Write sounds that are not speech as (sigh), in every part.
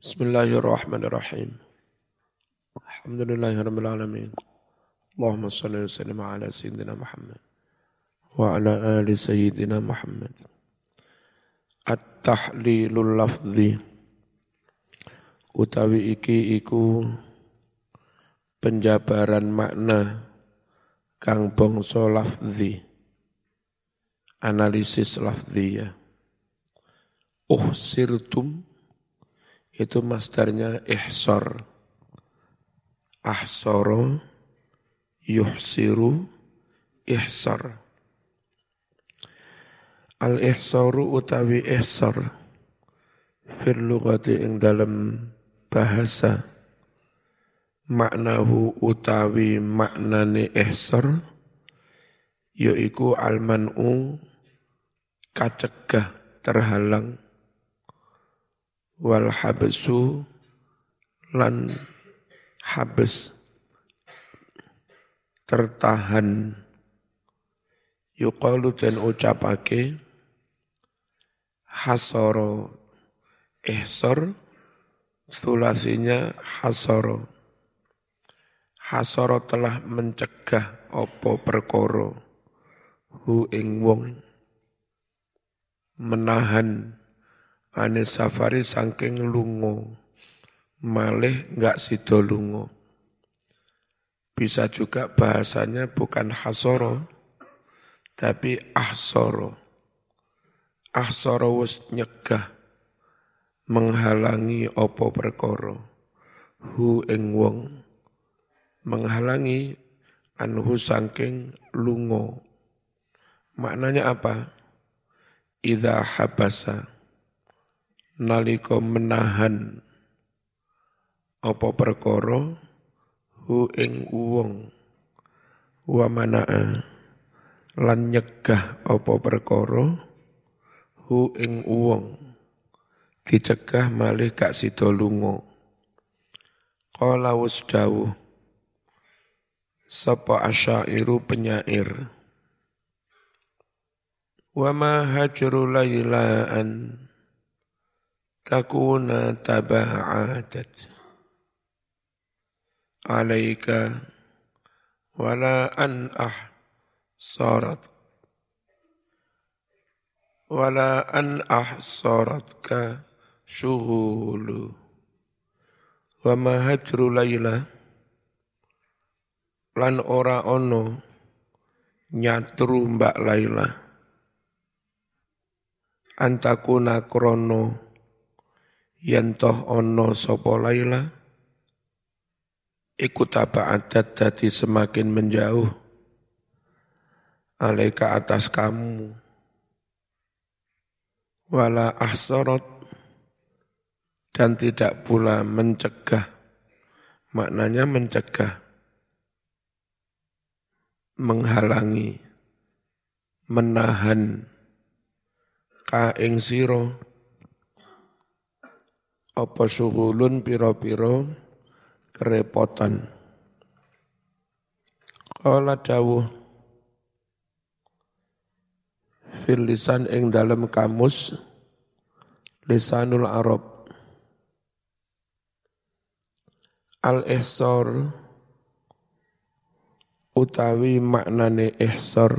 Bismillahirrahmanirrahim. Alhamdulillahirabbil alamin. Allahumma shalli wa sallim ala sayyidina Muhammad wa ala ali sayyidina Muhammad. At-tahlilul lafzi utawi iki iku penjabaran makna kang bangsa lafzi analisis lafziyah uhsirtum itu masdarnya ihsar. Ahsara, yuhsiru, ihsar. Al-ihsaru utawi ihsar fil lughati ing dalam bahasa maknahu utawi maknane ihsar yaiku al-man'u kacegah terhalang wal habsu lan habs tertahan. Yuqalu dan ucapake hasoro ihsor sulasinya hasoro. Hasoro telah mencegah opo perkoro hu ing wong. Menahan Anis safari saking lungo, malih nggak sido lungo. Bisa juga bahasanya bukan hasoro, tapi ahsoro. Ahsoro wis nyegah, menghalangi opo perkoro. Hu ing wong, menghalangi anhu saking lungo. Maknanya apa? Ida habasa nalika menahan apa perkara hu ing wong wa manaa lan nyegah apa perkara hu ing wong dicegah malih gak sida lunga. Qala wasdawu sapa asyairu penyair? Wa ma hajru lailaan takuna taba'adat alaika wala an ah sarat wala an ah saratka syughulu wa ma hajru layla lan ora ono nyatru mbak Laila. Antakuna krono yen toh ono sapa laila? Iku taba'adat dadi semakin menjauh. Alaika atas kamu. Wala ahsarat. Dan tidak pula mencegah. Maknanya mencegah. Menghalangi. Menahan. Kaing siro apa suhulun piro-piro kerepotan. Kala dawuh fil lisan ing dalam kamus lisanul Arab. Al ihsar utawi maknane ihsar.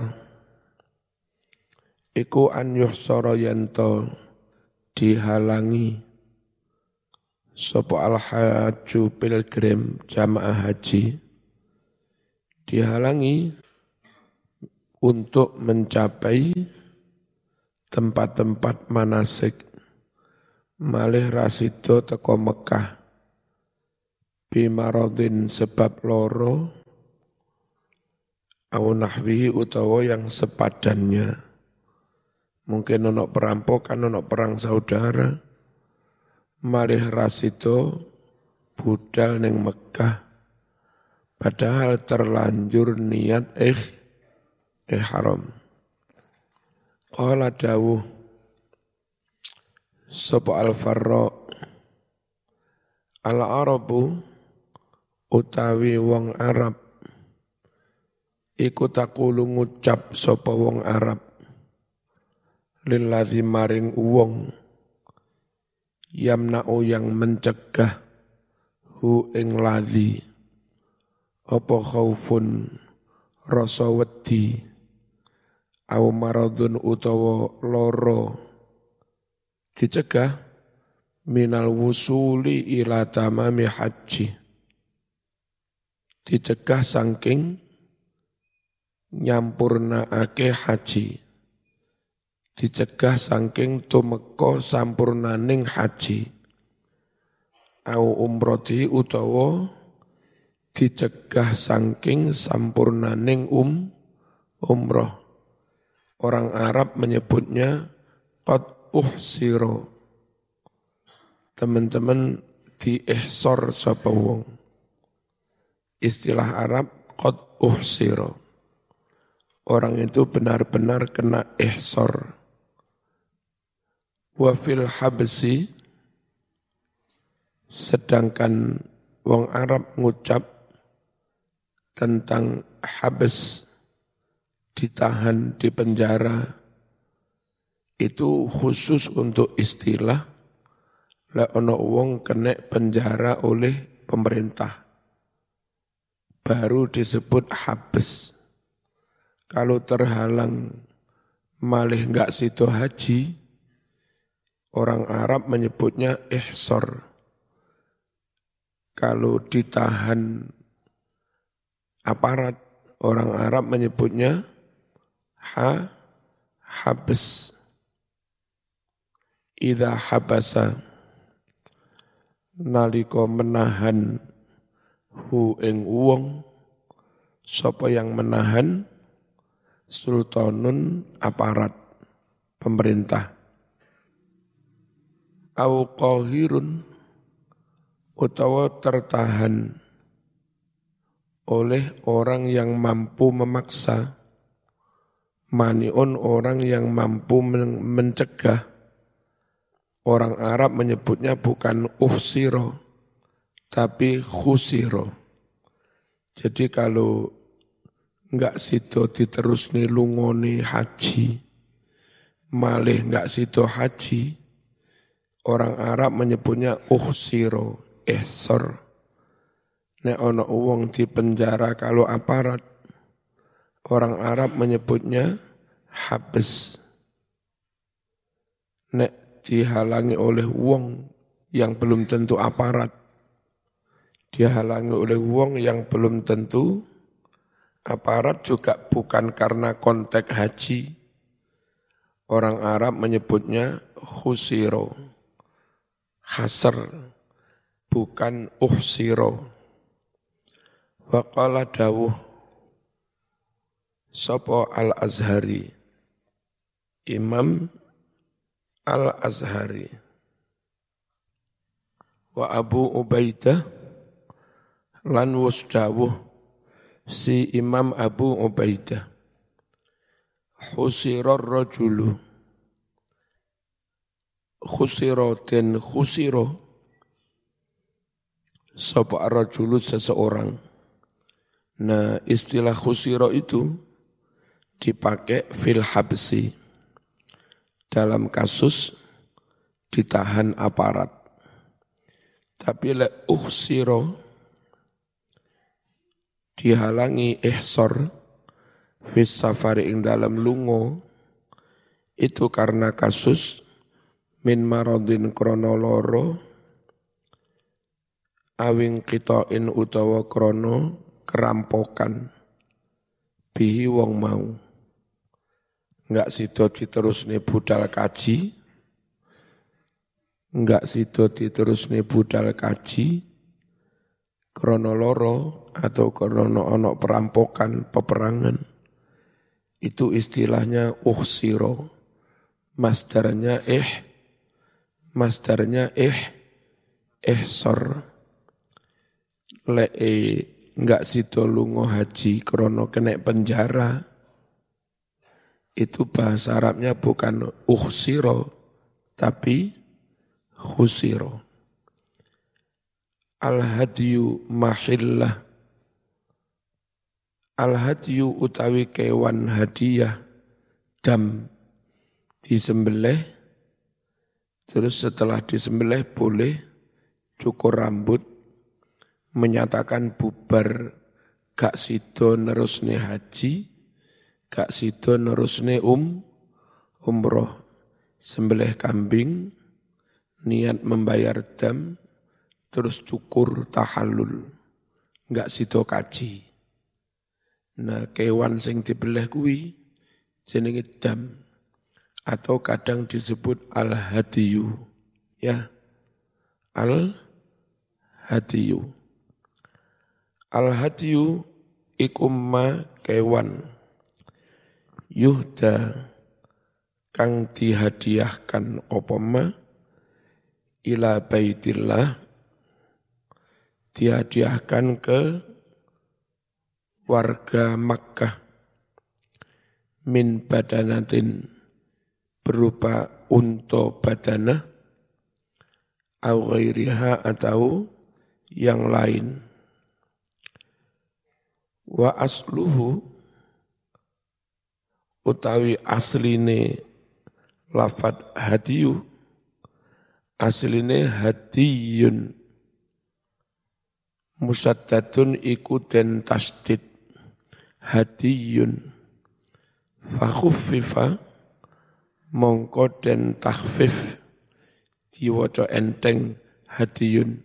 Iku an yuhsara yanto dihalangi Sopo al-haju pilgrim jamaah haji. Dihalangi untuk mencapai tempat-tempat manasik. Malih rasido teko Mekah. Bimarodin sebab loro. Au nahwihi utawa yang sepadannya. Mungkin ono perampokan ono perang saudara malih rasido budal ning Mekah. Padahal terlanjur niat eh eh haram. Qala dawuh sapa al farra al arabu utawi wong Arab iku takulu ngucap sapa wong Arab. Lillazi maring wong yamna'u yang mencegah hu ing ladhi apa khaufun rasa wedi? Au maradun utawa loro? Dicegah minal wusuli ila tamami haji dicegah saking nyampurnaake haji dicegah saking tumeka sampurnaning haji au umroti utawa dicegah saking sampurnaning um umroh orang Arab menyebutnya qad uhsiro teman-teman di ihsor sapa wong istilah Arab qad uhsiro. Orang itu benar-benar kena ihsor. Wa fil habsi sedangkan wong Arab ngucap tentang habs ditahan di penjara itu khusus untuk istilah la ono wong kena penjara oleh pemerintah baru disebut habes. Kalau terhalang malih enggak situ haji, orang Arab menyebutnya ihsor. Kalau ditahan aparat, orang Arab menyebutnya ha habes. Ida habasa naliko menahan hu ing wong sapa yang menahan sultanun aparat pemerintah au qahirun utawa tertahan oleh orang yang mampu memaksa maniun orang yang mampu mencegah orang Arab menyebutnya bukan ufsiro tapi khusiro. Jadi kalau enggak sido diterus nih lungoni haji, malih enggak sido haji, orang Arab menyebutnya uhsiro, ehsor. Nek ono uang di penjara kalau aparat, orang Arab menyebutnya habes. Nek dihalangi oleh uang yang belum tentu aparat, dihalangi oleh wong yang belum tentu aparat juga bukan karena konteks haji. Orang Arab menyebutnya khusiro, hasr, bukan uhsiro. Waqala dawuh Sopo al-Azhari, Imam al-Azhari, wa Abu Ubaidah, lan dawuh si Imam Abu Ubaidah khusirar rajulu khusiro den khusiro. Sapa rajulu seseorang. Nah istilah khusiro itu dipakai fil habsi. Dalam kasus ditahan aparat. Tapi le ukhsiro dihalangi ihsor fis safari ing dalam lungo itu karena kasus min maradin kronoloro awing in utawa krono kerampokan. Bihi wong mau. Enggak sido diterus nih budal kaji. Enggak sido diterus nih budal kaji. Kronoloro atau karena ono perampokan, peperangan, itu istilahnya uhsiro. Masdarnya eh, masdarnya eh, ihsor. Le enggak sido lungo haji krono kena penjara. Itu bahasa Arabnya bukan uhsiro, tapi khusiro. Al-hadyu mahillah Al-hadyu utawi kewan hadiah dam disembelih Terus setelah disembelih boleh cukur rambut, menyatakan bubar gak sido nerusne haji, gak sido nerusne um, umroh, sembelih kambing, niat membayar dam, terus cukur tahallul, gak sido kaji. Nah kewan sing dibeleh kuwi jenenge dam atau kadang disebut al-hadiyu ya. Al-hadiyu. Al-hadiyu ikumma kewan. Yuhda kang dihadiahkan opoma ila baitillah dihadiahkan ke warga Makkah. Min badanatin berupa unta badana au ghairiha atau yang lain. Wa asluhu utawi asline lafat hadiyu asline hadiyun musaddadun iku den tasdid hadiyun fakhuffifa mongko den takhfif diwaca enteng hadiyun.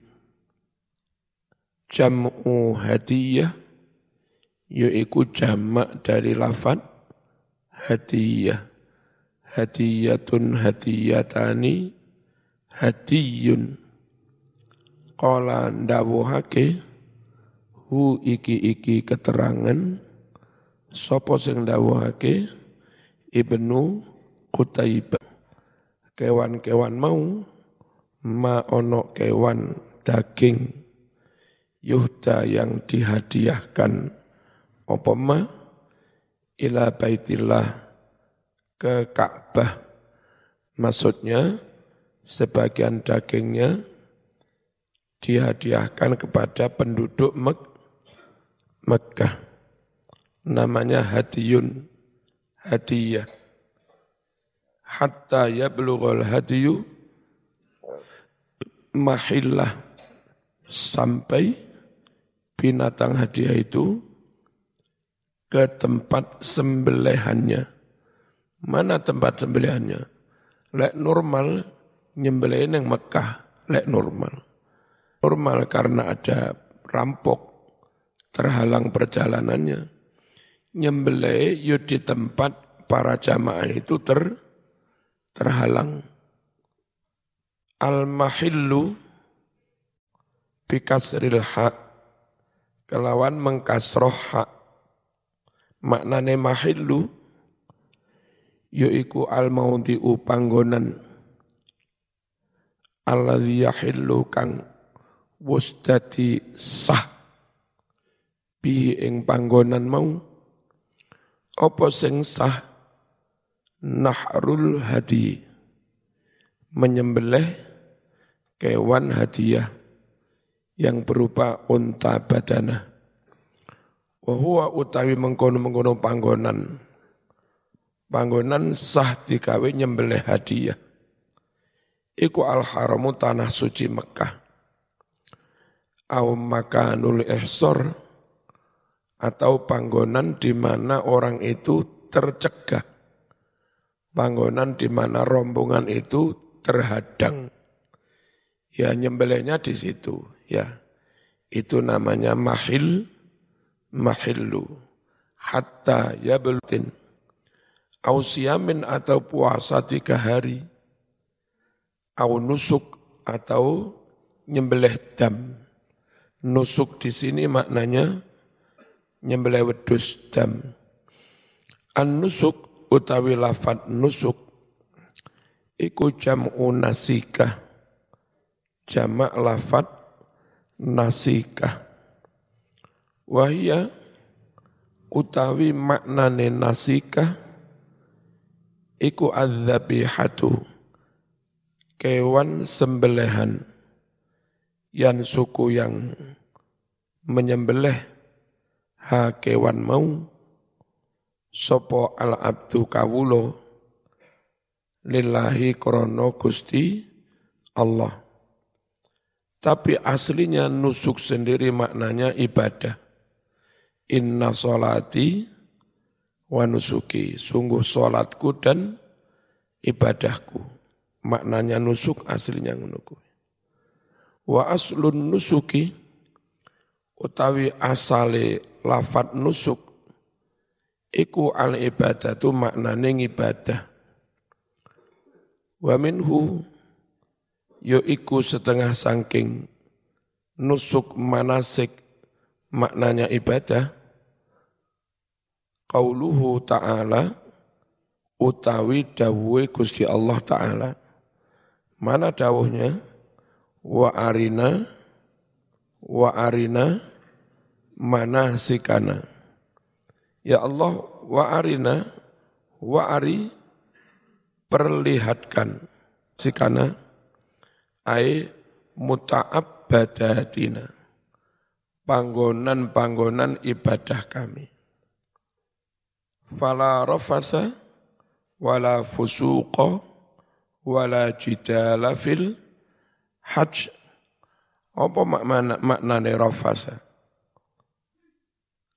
Jam'u hadiyah yaiku jamak dari lafad hadiyah. Hadiyatun hadiyatani hadiyun. Qala ndawuhake hu iki-iki keterangan Sopo sing dawuhake Ibnu Qutaibah. Kewan-kewan mau ma ono kewan daging yuhda yang dihadiahkan apa ma ila baitillah ke Ka'bah. Maksudnya sebagian dagingnya dihadiahkan kepada penduduk Mek Mekah namanya hadiyun, hadiyah. Hatta yablughal hadiyu mahillah sampai binatang hadiah itu ke tempat sembelihannya. Mana tempat sembelihannya? Lek normal nyembelihin yang Mekah, lek normal. Normal karena ada rampok terhalang perjalanannya nyembelih yo di tempat para jamaah itu ter terhalang. Al-mahillu bikasril hak kelawan mengkasroh hak maknane mahillu yaiku al maudhi'u panggonan alladzi yahillu kang wus sah bi ing panggonan mau. Apa sing sah nahrul hadi. Menyembelih kewan hadiah yang berupa unta badana. Wa utawi mengkono-mengkono panggonan. Panggonan sah dikawe nyembelih hadiah. Iku al haramu tanah suci Mekah. Au makanul ihsor atau panggonan di mana orang itu tercegah. Panggonan di mana rombongan itu terhadang. Ya nyembelihnya di situ, ya. Itu namanya mahil, mahillu. Hatta ya belutin. Ausiamin atau puasa tiga hari. Au nusuk atau nyembelih dam. Nusuk di sini maknanya nyembelih wedus dam. An-nusuk utawi lafat nusuk iku jam'u nasikah. Jamak lafat nasikah. Wahia utawi maknane nasikah iku adzabihatu kewan sembelihan yang suku yang menyembelih ha kewan mau sopo al abdu kawulo lillahi krono gusti Allah. Tapi aslinya nusuk sendiri maknanya ibadah. Inna solati wa nusuki. Sungguh solatku dan ibadahku. Maknanya nusuk aslinya nusuk. Wa aslun nusuki utawi asale lafat nusuk iku al ibadatu maknane ibadah. Wa minhu yo iku setengah sangking nusuk manasik maknanya ibadah. Qauluhu ta'ala utawi dawuhe Gusti Allah taala. Mana dawuhnya? Wa arina wa arina manasikana ya Allah wa arina wa ari perlihatkan. Sikana ai badatina panggonan-panggonan ibadah kami. Fala rafasa wala fusuqa wala jidala fil hajj. Apa makna maknane rafasa?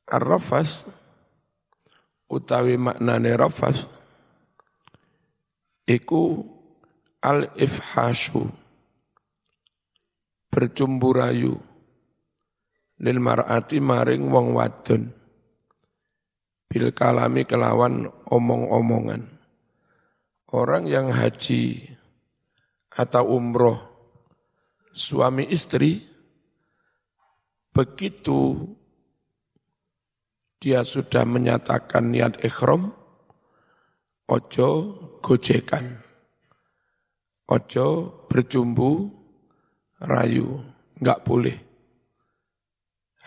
Ar-rafas utawi maknane rafas iku al-ifhasyu bercumbu rayu lil mar'ati maring wong wadon bil kalami kelawan omong-omongan. Orang yang haji atau umroh suami istri begitu dia sudah menyatakan niat ikhram ojo gojekan ojo bercumbu rayu, nggak boleh.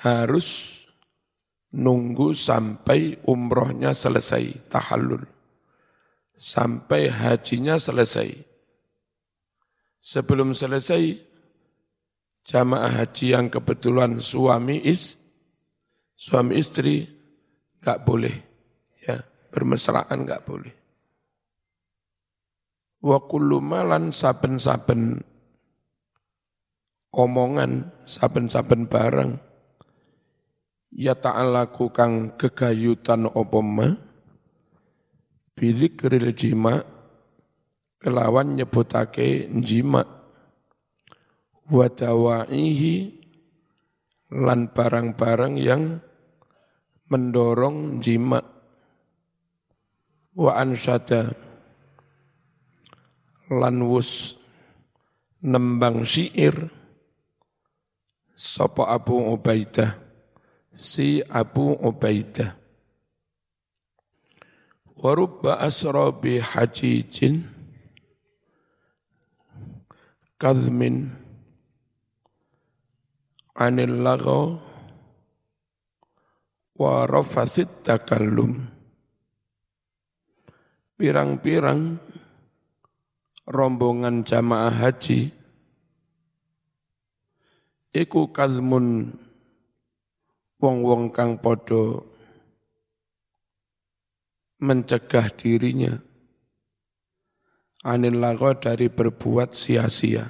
Harus nunggu sampai umrohnya selesai, tahallul. Sampai hajinya selesai. Sebelum selesai, jamaah haji yang kebetulan suami is, suami istri, nggak boleh. ya Bermesraan nggak boleh. Wa kullu malan saben-saben omongan saben-saben barang ya ta'alaku kang kegayutan apa ma bidzikril jima kelawan nyebutake jima wa dawaihi lan barang-barang yang mendorong jima wa ansada lan wus nembang syair Sapa Abu Ubaidah si Abu Ubaidah. Warubba asra bi hajijin kazmin anil lagaw wa rafasit takallum pirang-pirang rombongan jamaah haji iku kalmun wong-wong kang padha mencegah dirinya anil lago dari berbuat sia-sia.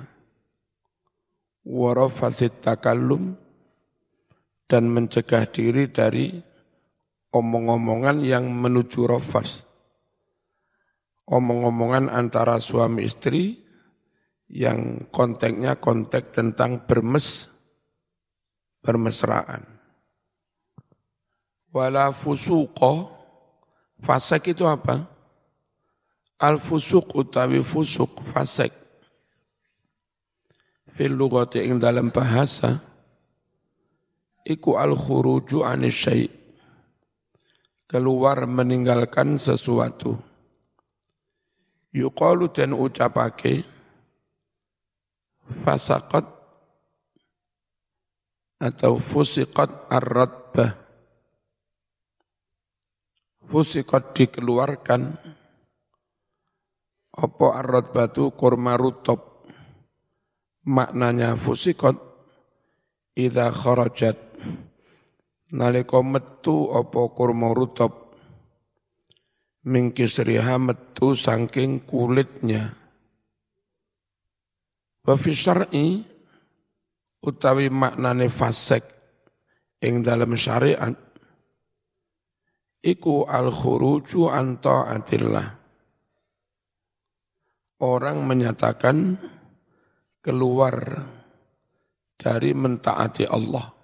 Warafasit takallum dan mencegah diri dari omong-omongan yang menuju rofas omong-omongan antara suami istri yang konteksnya konteks tentang bermes bermesraan. Wala fusuqo, fasek itu apa? Al fusuk utawi fusuk, fasek. Fil lugati ing dalam bahasa, iku al khuruju anis syai' keluar meninggalkan sesuatu. Yuqalu dan ucapake fasaqat atau fusiqat ar-radbah. Fusiqat dikeluarkan apa ar-radbah itu kurma rutop. Maknanya fusiqat idza kharajat nalika metu apa kurma rutop mingkisriha metu saking kulitnya Wa fi syar'i utawi maknane fasek ing dalam syariat iku al khuruju an taatillah. Orang menyatakan keluar dari mentaati Allah.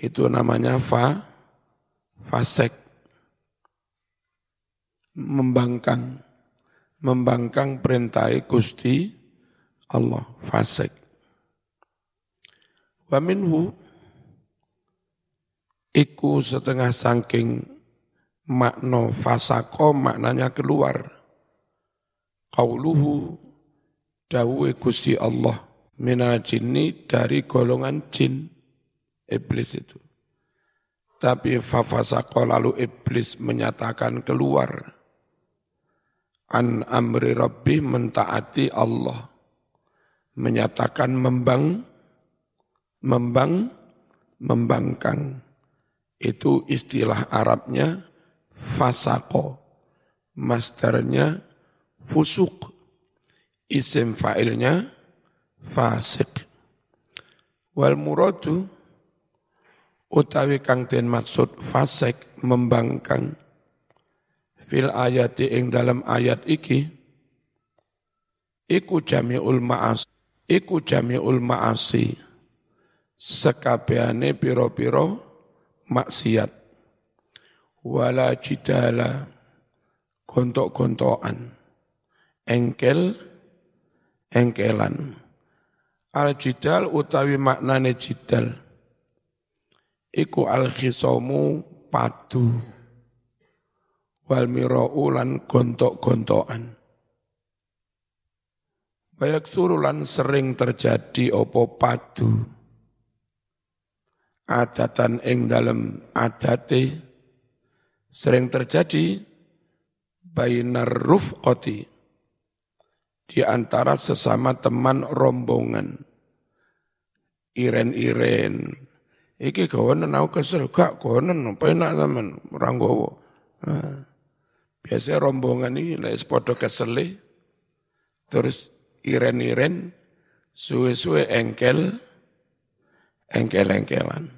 Itu namanya fa fasek. Membangkang. Membangkang perintah Gusti Allah. Fasek. Wa minhu iku setengah sangking makno fasako maknanya keluar. Qauluhu dawuhe Gusti Allah mina jinni dari golongan jin iblis itu. Tapi fafasako lalu iblis menyatakan keluar. An amri rabbi mentaati Allah. Menyatakan membang membang membangkang. Itu istilah Arabnya fasako masternya fusuk isim fa'ilnya fasik wal muradu utawi kang den maksud fasik membangkang. Fil ayati ing dalam ayat iki iku jami'ul ma'as iku jami'ul ma'asi sekabehane piro-piro maksiat. Wala jidala gontok-gontokan engkel engkelan. Al jidal utawi maknane jidal iku al khisomu padu. Wal mirau lan gontok-gontokan. Bayak surulan sering terjadi opo padu. Adatan ing dalam adate. Sering terjadi bainar rufqati. Di antara sesama teman rombongan. Iren-iren. Iki kawanan aku kesel, gak kawanan, enak teman, ranggowo. Nah, biasa rombongan ini, lek sepodo kesel, terus iren-iren, suwe-suwe engkel, engkel-engkelan.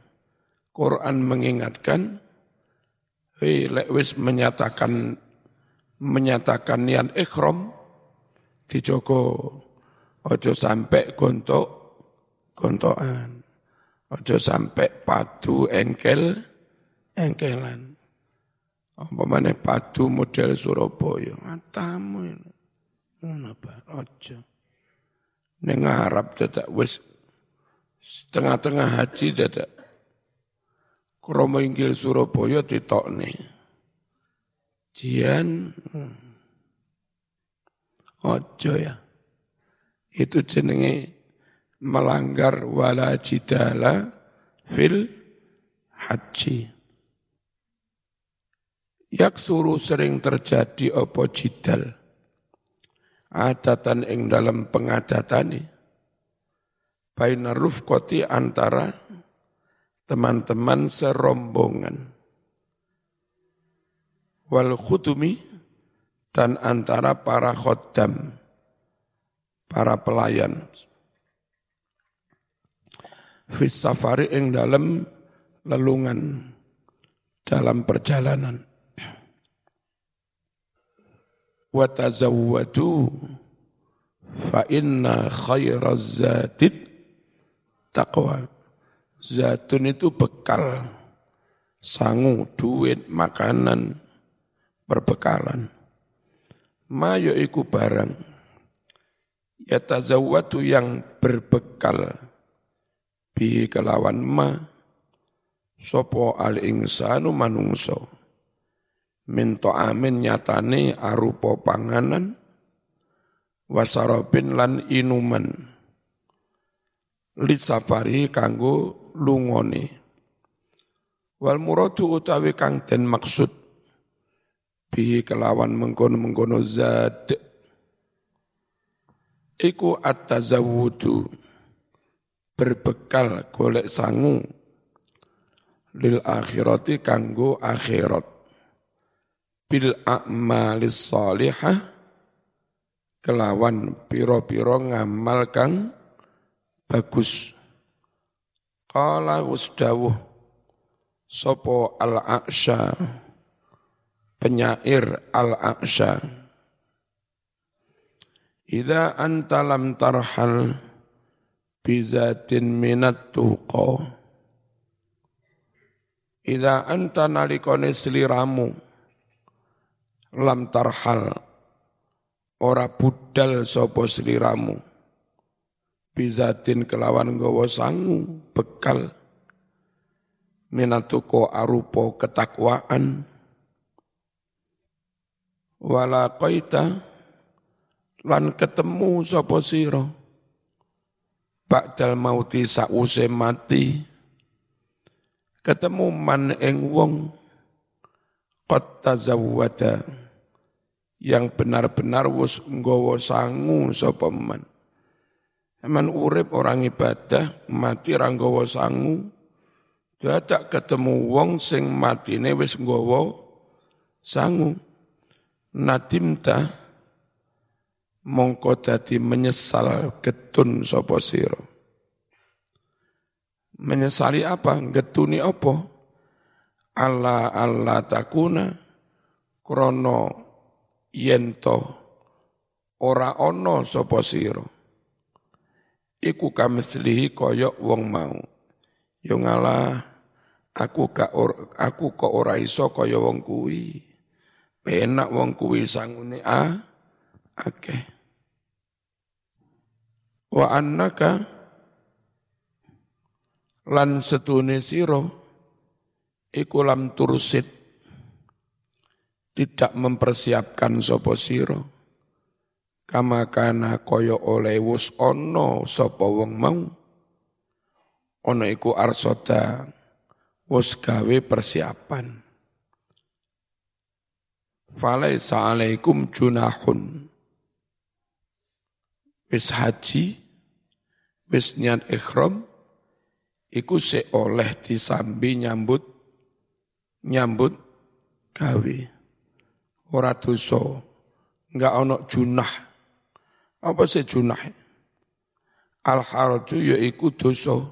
Quran mengingatkan, hei lek wis menyatakan menyatakan niat ikhram dijogo ojo sampai gontok gontokan ojo sampai padu engkel engkelan. Apa mana padu model Surabaya. Matamu ini. Apa ojo ning Arab dadak wis setengah-tengah haji dadak kromo inggil Surabaya ditokne. Jian. Hmm. ojo ya. Itu jenenge melanggar wala jidala fil haji. Yak suruh sering terjadi opo jidal. Adatan ing dalam pengadatani. Baina rufkoti antara teman-teman serombongan wal khutumi dan antara para khoddam, para pelayan. Fis safari ing dalam lelungan, dalam perjalanan. Wa tazawwadu fa inna khairaz zatid taqwa. Zatun itu bekal, sangu, duit, makanan, perbekalan. Ma iku barang yatazawwatu yang berbekal bi kelawan ma sopo al insanu manungso minto amin nyatane arupa panganan wasarobin lan inuman. Li safari kanggo lungone. Wal muradu utawi kang den maksud bihi kelawan mengkono-mengkono zat. Iku at-tazawwudu berbekal golek sangu lil akhirati kanggo akhirat. Bil a'malis salihah kelawan piro-piro ngamal kang bagus. Qala usdawuh sopo al-aksha penyair al-aksha Ida anta lam tarhal bizatin minat tuqa. Ida anta nalikone seliramu lam tarhal ora budal sopo seliramu. Bizatin kelawan gawa sangu bekal. Minatuko arupo ketakwaan. Wala qaita lan ketemu sapa sira ba'dal mauti sause mati. Ketemu man ing wong qad tazawwada. Yang benar-benar wis nggawa sangu sapa man. Eman urip orang ibadah, mati ranggawa sangu, dadak ketemu wong sing matine wis nggawa sangu. Nadimta mongko dadi menyesal getun sapa sira. Menyesali apa? Getuni apa? Allah Allah takuna krono yento ora ono sapa sira iku kamithlihi kaya wong mau. Yo ngalah aku ka or, aku kok ora iso kaya wong kuwi. Penak wong kuwi sangune a akeh. Wa annaka lan setune sira iku lam tursid. Tidak mempersiapkan sapa sira. Kama kana kaya oleh wus ana sapa wong mau. Ana iku arsota wus gawe persiapan. Falaisa alaikum junahun. Wis haji wis niat ikhram iku se oleh disambi nyambut nyambut gawe ora dosa enggak ana junah apa sih junah? Al haraju yaiku dosa.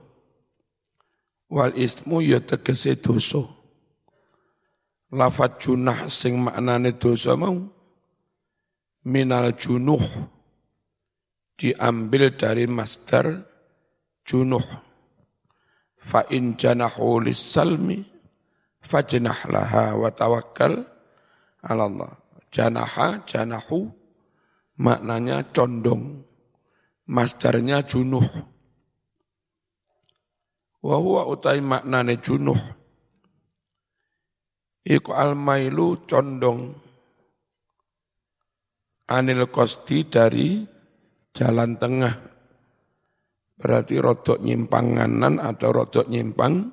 Wal ismu ya tegese dosa. Lafat junah sing maknane dosa mau minal junuh diambil dari masdar junuh. Fa in janahu lis-salmi fajnah laha wa tawakkal ala Allah. Janaha janahu maknanya condong, masdarnya junuh. Wahuwa utai maknane junuh. Iku almailu condong. Anil kosti dari jalan tengah. Berarti rodok nyimpang kanan atau rodok nyimpang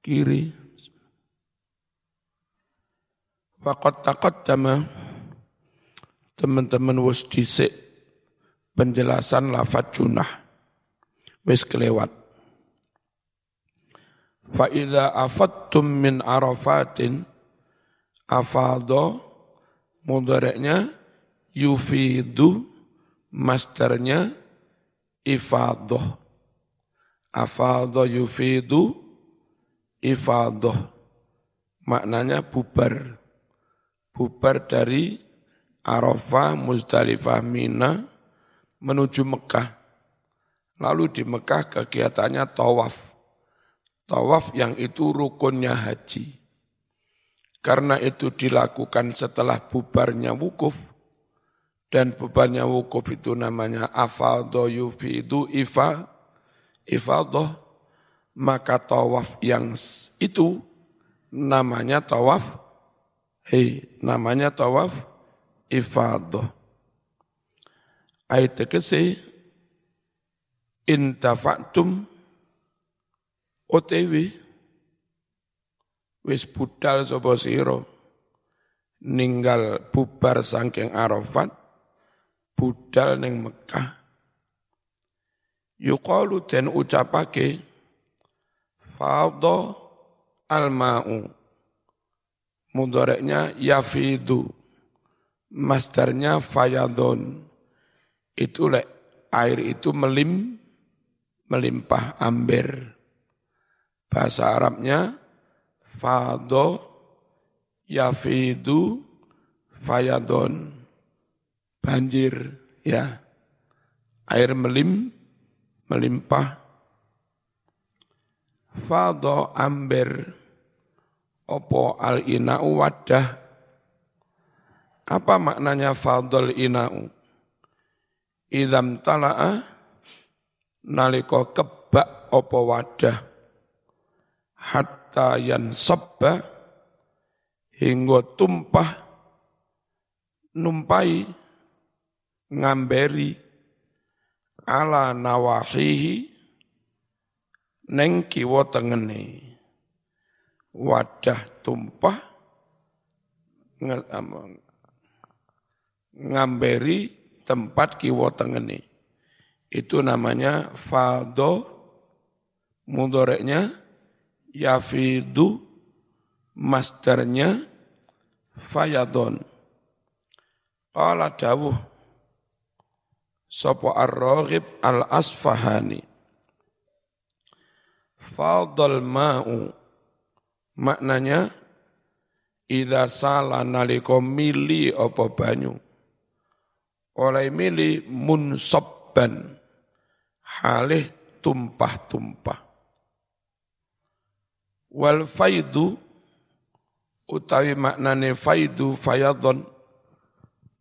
kiri. Fakot takot dama teman-teman wis dhisik penjelasan lafat junah. Wis kelewat. Fa idza afattum min arafatin afadha mudhari'nya yufidu masdarnya ifadah afadha yufidu ifadah maknanya bubar bubar dari Arafah, Muzdalifah, Mina menuju Mekah. Lalu di Mekah kegiatannya tawaf. Tawaf yang itu rukunnya haji. Karena itu dilakukan setelah bubarnya wukuf. Dan bubarnya wukuf itu namanya afaldo yufidu ifa, ifaldoh. Maka tawaf yang itu namanya tawaf, hei, namanya tawaf ifadah. Ayat tegese intafa'tum OTW wis budal sapa sira ninggal bubar saking Arafat budal ning Mekah yuqalu den ucapake fadha alma'u yafidu Masdarnya fayadon. itu air itu melim melimpah amber. Bahasa Arabnya fado yafidu fayadon. Banjir ya. Air melim melimpah. Fado amber opo al ina'u wadah. Apa maknanya fadol ina'u? Idam tala'a naliko kebak opo wadah. Hatta yan sabba hingga tumpah numpai ngamberi ala nawahihi neng kiwa tengene wadah tumpah ngamberi tempat kiwa tengene. Itu namanya fado mudoreknya yafidu masternya fayadon. Qala dawuh Sopo ar-raghib al-asfahani. Fadal ma'u Maknanya Ida salah naliko mili apa banyu. Oleh mili munsabban. Halih tumpah-tumpah. Wal faidu utawi maknane faidu fayadon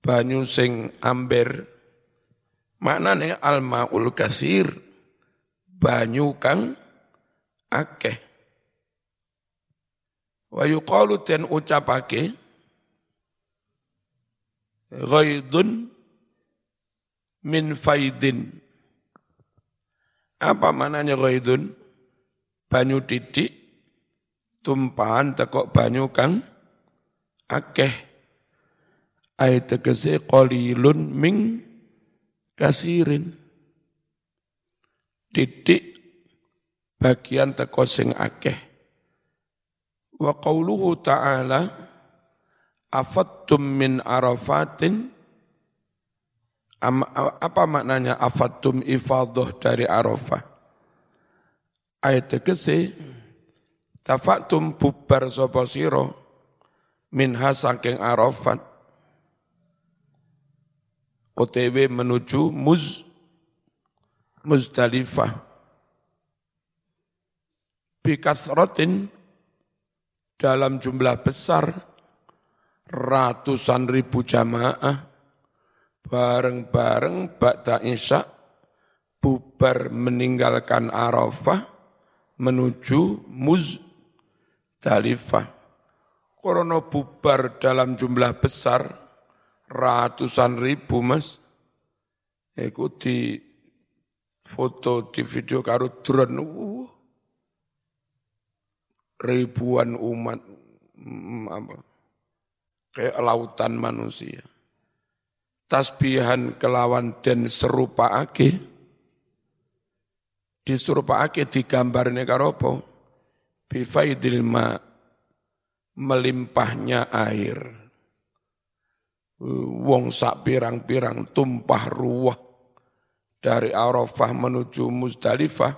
banyu sing amber maknane almaul kasir banyu kang akeh Wa ucapake ghaidun min faidin. Apa mananya ghaidun? Banyu titik tumpahan tekok banyu kang akeh ayat tegese qalilun ming kasirin. Titik bagian teko sing akeh. Wa qawluhu ta'ala afattum min arafatin? Apa maknanya afattum ifadah dari arafah? Ayat tegese tafatum bubar sapa sira minha saking arafat OTW menuju Muz Muzdalifah bikasratin dalam jumlah besar ratusan ribu jamaah bareng-bareng Ba'da Isya bubar meninggalkan Arafah menuju Muzdalifah. Korona bubar dalam jumlah besar ratusan ribu mas. Ikuti foto di video karo drone. Uh, ribuan umat mm, apa, kayak lautan manusia. Tasbihan kelawan dan serupa ake, diserupa ake digambarnya karopo, bifaidil ma, melimpahnya air. Wong sak pirang-pirang tumpah ruah dari Arafah menuju Muzdalifah,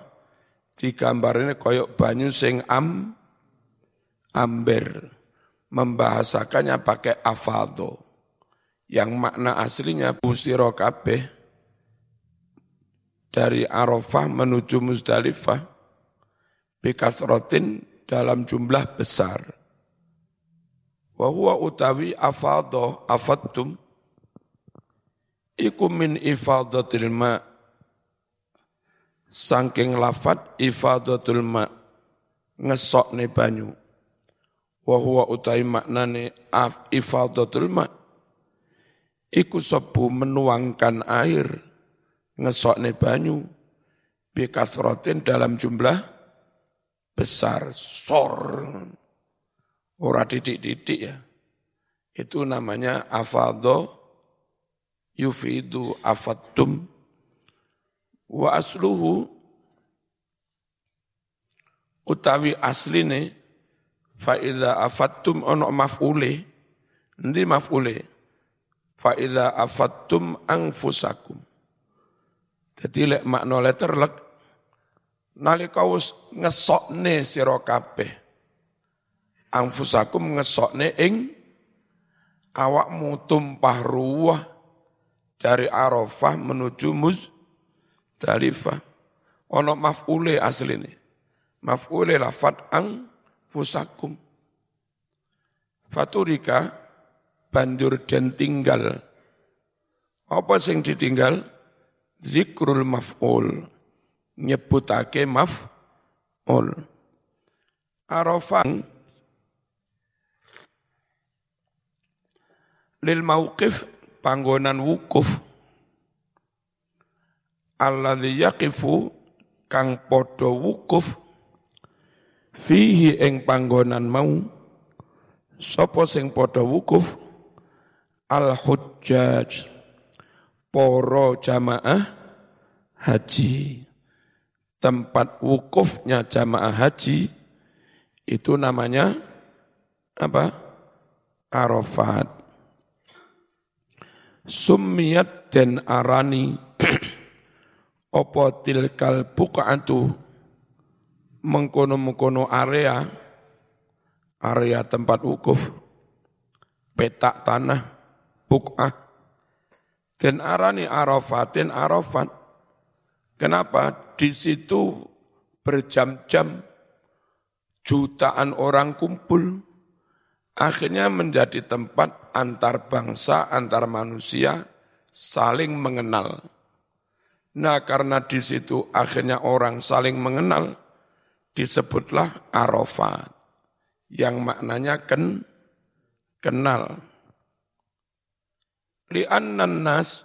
digambarnya koyok banyu sing am, amber membahasakannya pakai afado yang makna aslinya busiro kabeh dari Arafah menuju Muzdalifah bikasrotin dalam jumlah besar. Wahuwa utawi afado afadtum. Iku min ifadatil ma. Sangking lafat ifadatul ma. Ngesok ne banyu. Wa huwa utai maknane af ifadatul ma. Iku sebu menuangkan air. Ngesokne banyu. Bikasrotin dalam jumlah besar. Sor ora didik-didik ya. Itu namanya afadho yufidu afatum wa asluhu utawi asline Fa'idha afattum ono maf'ule, ndi maf'ule, fa'idha afattum angfusakum. Jadi lek makna letter lek nalika wis ngesokne sira kabeh anfusakum ngesokne ing awakmu tumpah ruah dari Arafah menuju Muzdalifah. Ono maf'ule asline. Maf'ule lafat ang fusakum. Faturika banjur dan tinggal. Apa sing ditinggal? Zikrul maf'ul. Nyebutake maf'ul. Arafah lil mauqif panggonan wukuf. Alladzi yaqifu kang padha wukuf fihi ing panggonan mau sapa sing padha wukuf? Al hujjaj para jamaah haji. Tempat wukufnya jamaah haji itu namanya apa? Arafat Summiyat dan arani (clears throat) opo tilkal bukaatu mengkono-mengkono area area tempat wukuf petak tanah buk'ah dan arani arafatin arafat kenapa? Di situ berjam-jam jutaan orang kumpul akhirnya menjadi tempat antar bangsa, antar manusia saling mengenal. Nah karena di situ akhirnya orang saling mengenal, disebutlah Arafat, yang maknanya ken, kenal. Li'annan nas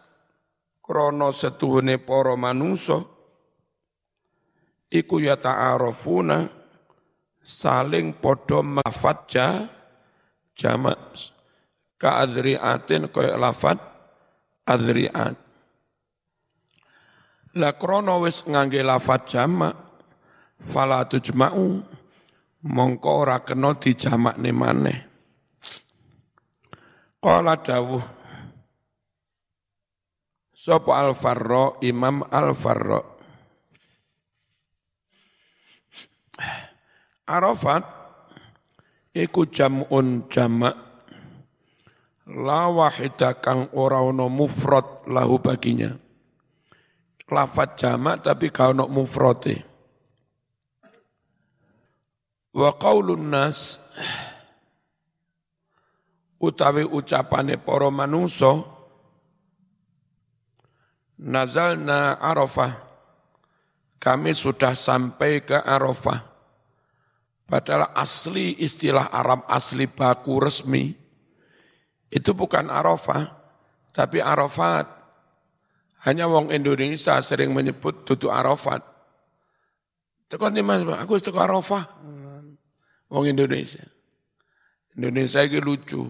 krono setuhune poro manuso, iku ya ta'arafuna saling podo mafatja jamak ka adriatin kaya lafat adriat. La krono wis ngangge lafat jamak fala tujma'u mongko ora kena dijamakne maneh. Qala dawuh sapa al-farra imam al-farra? Arafat iku jam'un jamak. La wahida kang ora ono mufrad lahu baginya. Lafat jamak tapi ka ono mufrate wa qaulun nas utawi ucapane para manusa nazalna arafah. Kami sudah sampai ke arafah Padahal asli istilah Arab asli baku resmi itu bukan Arafah, tapi Arafat. Hanya wong Indonesia sering menyebut tutu Arafat. Tekan nih mas, aku itu Arafah. Wong Indonesia. Indonesia ini lucu.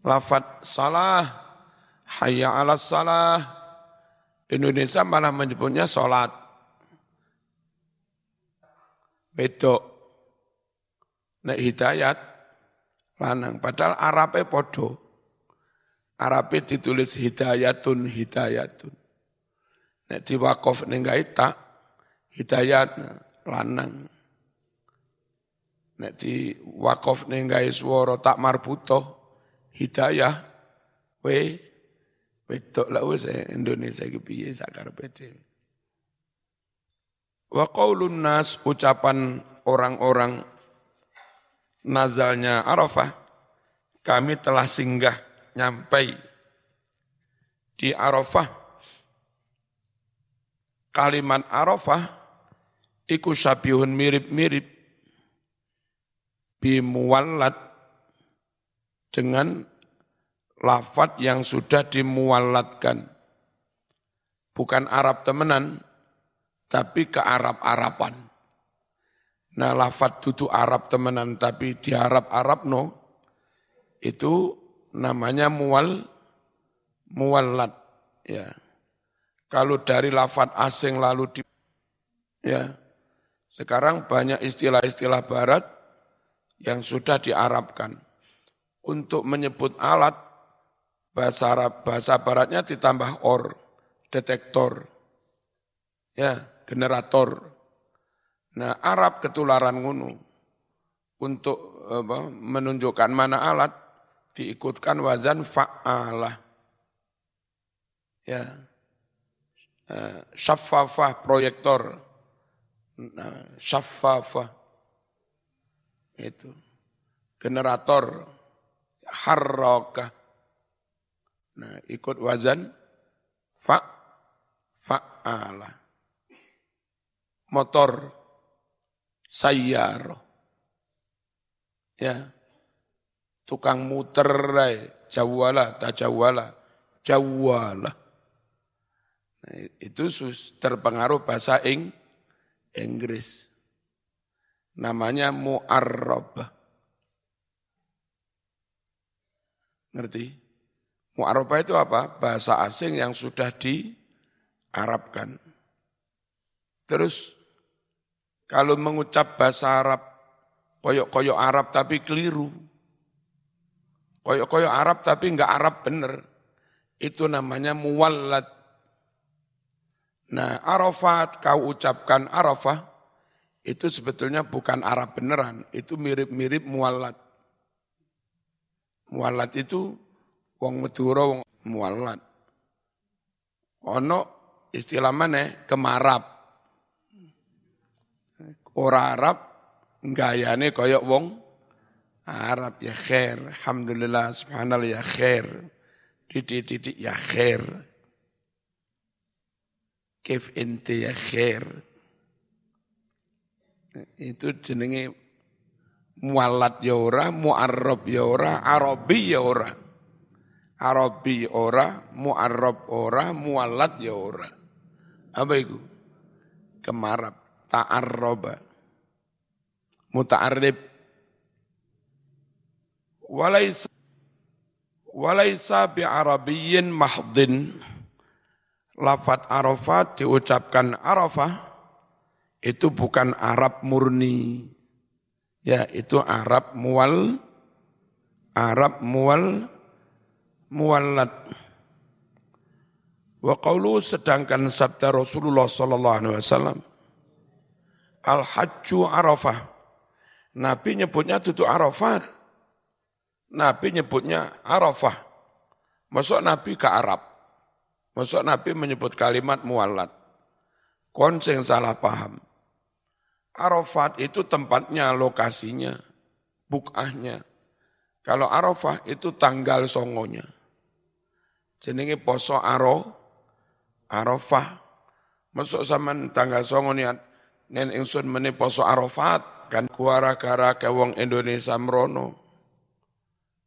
Lafat salah, hayya ala salah. Indonesia malah menyebutnya sholat. Wedok. Nek hidayat lanang padahal Arabe podo. Arabe ditulis hidayatun hidayatun. Nek diwakaf ning tak hidayat lanang. Nek di wakaf ning swara tak marbuto hidayah we wedok lah wis Indonesia iki piye sakarepe dhewe. Wa qaulun nas ucapan orang-orang nazalnya Arafah kami telah singgah nyampai di Arafah kalimat Arafah iku sabihun mirip-mirip bimuwallat dengan lafat yang sudah dimuallatkan. Bukan Arab temenan, tapi ke Arab-Araban. Nah lafat tutu Arab temenan tapi di Arab-Arab no, itu namanya mual, muallat. Ya. Kalau dari lafat asing lalu di, ya, sekarang banyak istilah-istilah barat yang sudah diarabkan. Untuk menyebut alat, bahasa bahasa baratnya ditambah or, detektor Ya, generator. Nah, Arab ketularan ngunu. Untuk apa, menunjukkan mana alat, diikutkan wazan fa'alah. Ya. Uh, syafafah proyektor. Nah, syafafah. Itu. Generator. Harrokah. Nah, ikut wazan fa fa'ala. Motor sayyar. Ya. Tukang muter jawala, tajawala, jawala. Nah, itu terpengaruh bahasa Ing, Inggris. Namanya mu'arrabah. Ngerti? Mu'arrabah itu apa? Bahasa asing yang sudah diarabkan. Terus kalau mengucap bahasa Arab, koyok-koyok Arab tapi keliru. Koyok-koyok Arab tapi enggak Arab bener. Itu namanya muwallad. Nah Arafat kau ucapkan Arafah, itu sebetulnya bukan Arab beneran, itu mirip-mirip muwallad. Muwallad itu wong Madura wong mualat. Ono istilah mana kemarap. Ora Arab gayane koyok wong Arab ya khair. Alhamdulillah subhanallah ya khair. Didik-didik ya khair. Kif inti ya khair. Itu jenenge mualat ya ora, mu'arrab ya ora, arabi ya ora. Arabi ora, mu'arrab ora, mu'allat ya ora. Apa itu? Kemarab, ta'arroba, muta'arrib. Walaysa, walaysa bi'arabiyyin mahdin. Lafat Arafat diucapkan Arafah, itu bukan Arab murni. Ya, itu Arab mual, Arab mual, muwallad. Wa qawlu sedangkan sabda Rasulullah sallallahu alaihi wasallam Al hajju Arafah. Nabi nyebutnya tutup Arafat. Nabi nyebutnya Arafah. Masuk Nabi ke Arab. Masuk Nabi menyebut kalimat muwallad. Konseng salah paham. Arafat itu tempatnya, lokasinya, bukahnya. Kalau Arafah itu tanggal songonya jenenge poso aro Arafah. Masuk zaman tanggal songo nen ingsun meni poso Arafat kan kuara-gara ke wong Indonesia merono.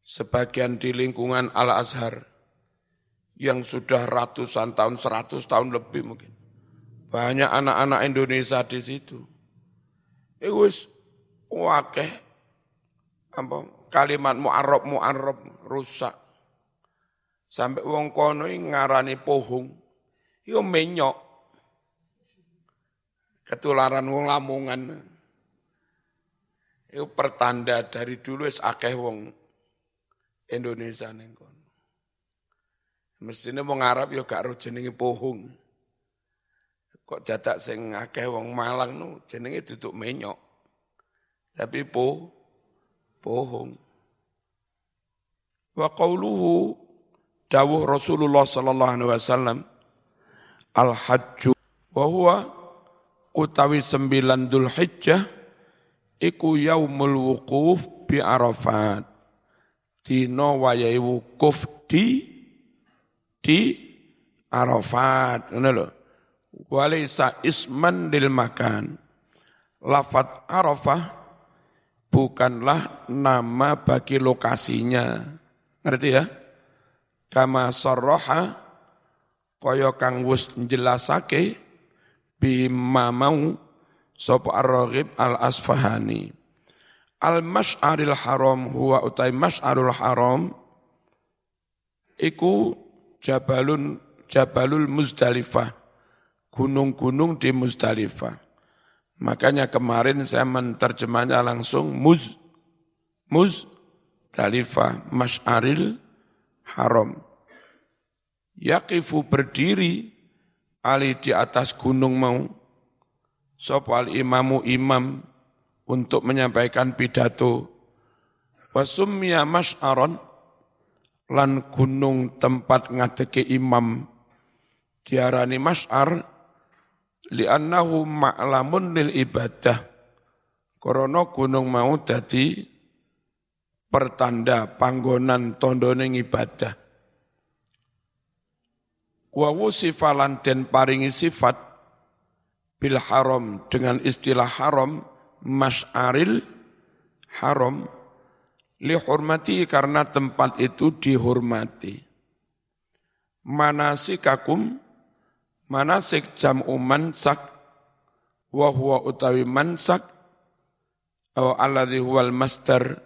Sebagian di lingkungan Al Azhar yang sudah ratusan tahun, seratus tahun lebih mungkin. Banyak anak-anak Indonesia di situ. Itu wis wakeh apa kalimat mu'arrab mu'arrab rusak Sampai wong kono ngarani pohong, yo menyok. Ketularan wong Lamongan. Itu pertanda dari dulu es akeh wong Indonesia ning kono. Mestine wong Arab yo gak ro jenenge pohong. Kok jadak sing akeh wong Malang nu jenenge duduk menyok. Tapi po pohong. Wa qauluhu dawuh Rasulullah sallallahu alaihi wasallam al hajju wa huwa utawi sembilan Dhul Hijjah iku yaumul wukuf bi Arafat. Dina wayahe wukuf di di Arafat. Ngono lho. Walaysa isman lil makan. Lafat Arafah bukanlah nama bagi lokasinya. Ngerti ya? Kama sarraha kaya kang wis njelasake bima mau sapa ar-raghib al-asfahani al-masy'aril haram huwa utai masy'arul haram iku jabalun jabalul muzdalifah gunung-gunung di Muzdalifah makanya kemarin saya menerjemahnya langsung muz Muzdalifah masy'aril haram. Yaqifu berdiri ali di atas gunung mau. Sopal imamu imam untuk menyampaikan pidato. Wasummiya mas'aron lan gunung tempat ngadeke imam. Diarani mas'ar li'annahu ma'lamun lil ibadah. Korono gunung mau dadi pertanda panggonan tondone ibadah wa wusifalan den paringi sifat bil haram dengan istilah haram mas'aril haram li hormati karena tempat itu dihormati. Manasikakum manasik jam'u mansak wa huwa utawi mansak atau alladhi huwal masdar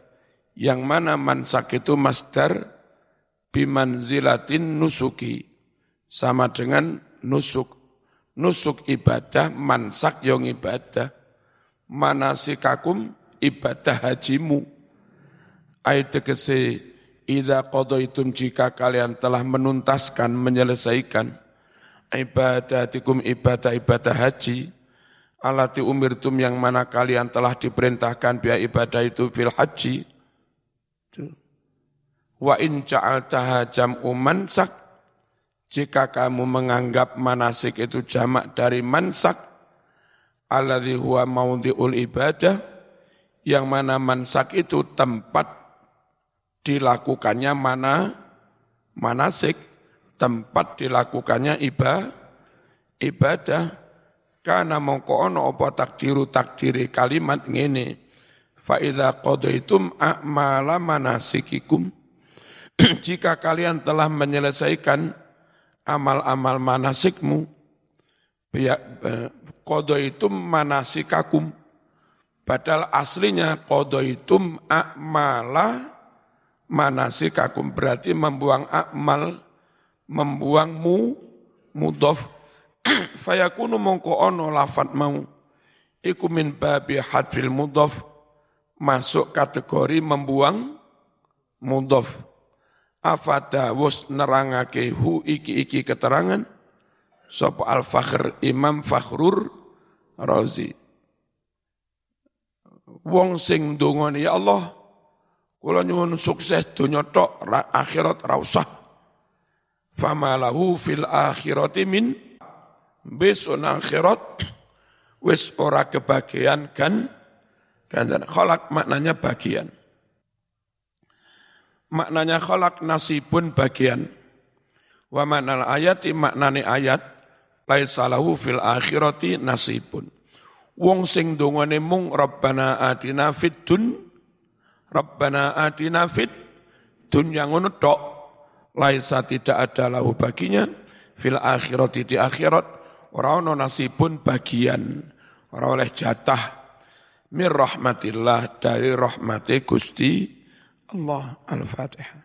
yang mana mansak itu masdar bimanzilatin nusuki sama dengan nusuk. Nusuk ibadah, mansak yang ibadah. Manasikakum ibadah hajimu. Ayat tegese Ida qadaitum jika kalian telah menuntaskan, menyelesaikan ibadatikum ibadah-ibadah haji, alati umirtum yang mana kalian telah diperintahkan biaya ibadah itu fil haji. Wa in ja'altaha jam'u mansak, jika kamu menganggap manasik itu jamak dari mansak, alladhi huwa maudhi'ul ibadah, yang mana mansak itu tempat dilakukannya mana manasik, tempat dilakukannya ibadah, ibadah, karena mongko ono apa takdiru takdiri kalimat ngene fa idza qadaitum a'mala manasikikum. (clears throat) Jika kalian telah menyelesaikan amal-amal manasikmu, ya, kodo itu manasikakum. Padahal aslinya kodo itu akmala manasikakum. Berarti membuang akmal, membuang mu, mudof. (clears throat) Fayakunu mongko ono lafat mau. Iku min babi hadfil mudof. Masuk kategori membuang mudof afada wus nerangake hu iki-iki keterangan. Sapa al-fakhr Imam Fakhrur Razi. Wong sing ndongane ya Allah kula nyuwun sukses donya tok akhirat ra usah. Famalahu fil akhirati min besun akhirat. Wis ora kebagian kan kan kholak maknanya bagian maknanya kholak nasibun bagian. Wa maknal ayati maknane ayat laisalahu fil akhirati nasibun. Wong sing dongane mung Rabbana atina fid dun Rabbana atina fid dunya ngono tok laisa tidak ada lahu baginya fil akhirati di akhirat ora nasibun bagian ora oleh jatah mir rahmatillah dari rahmati Gusti الله الفاتحة.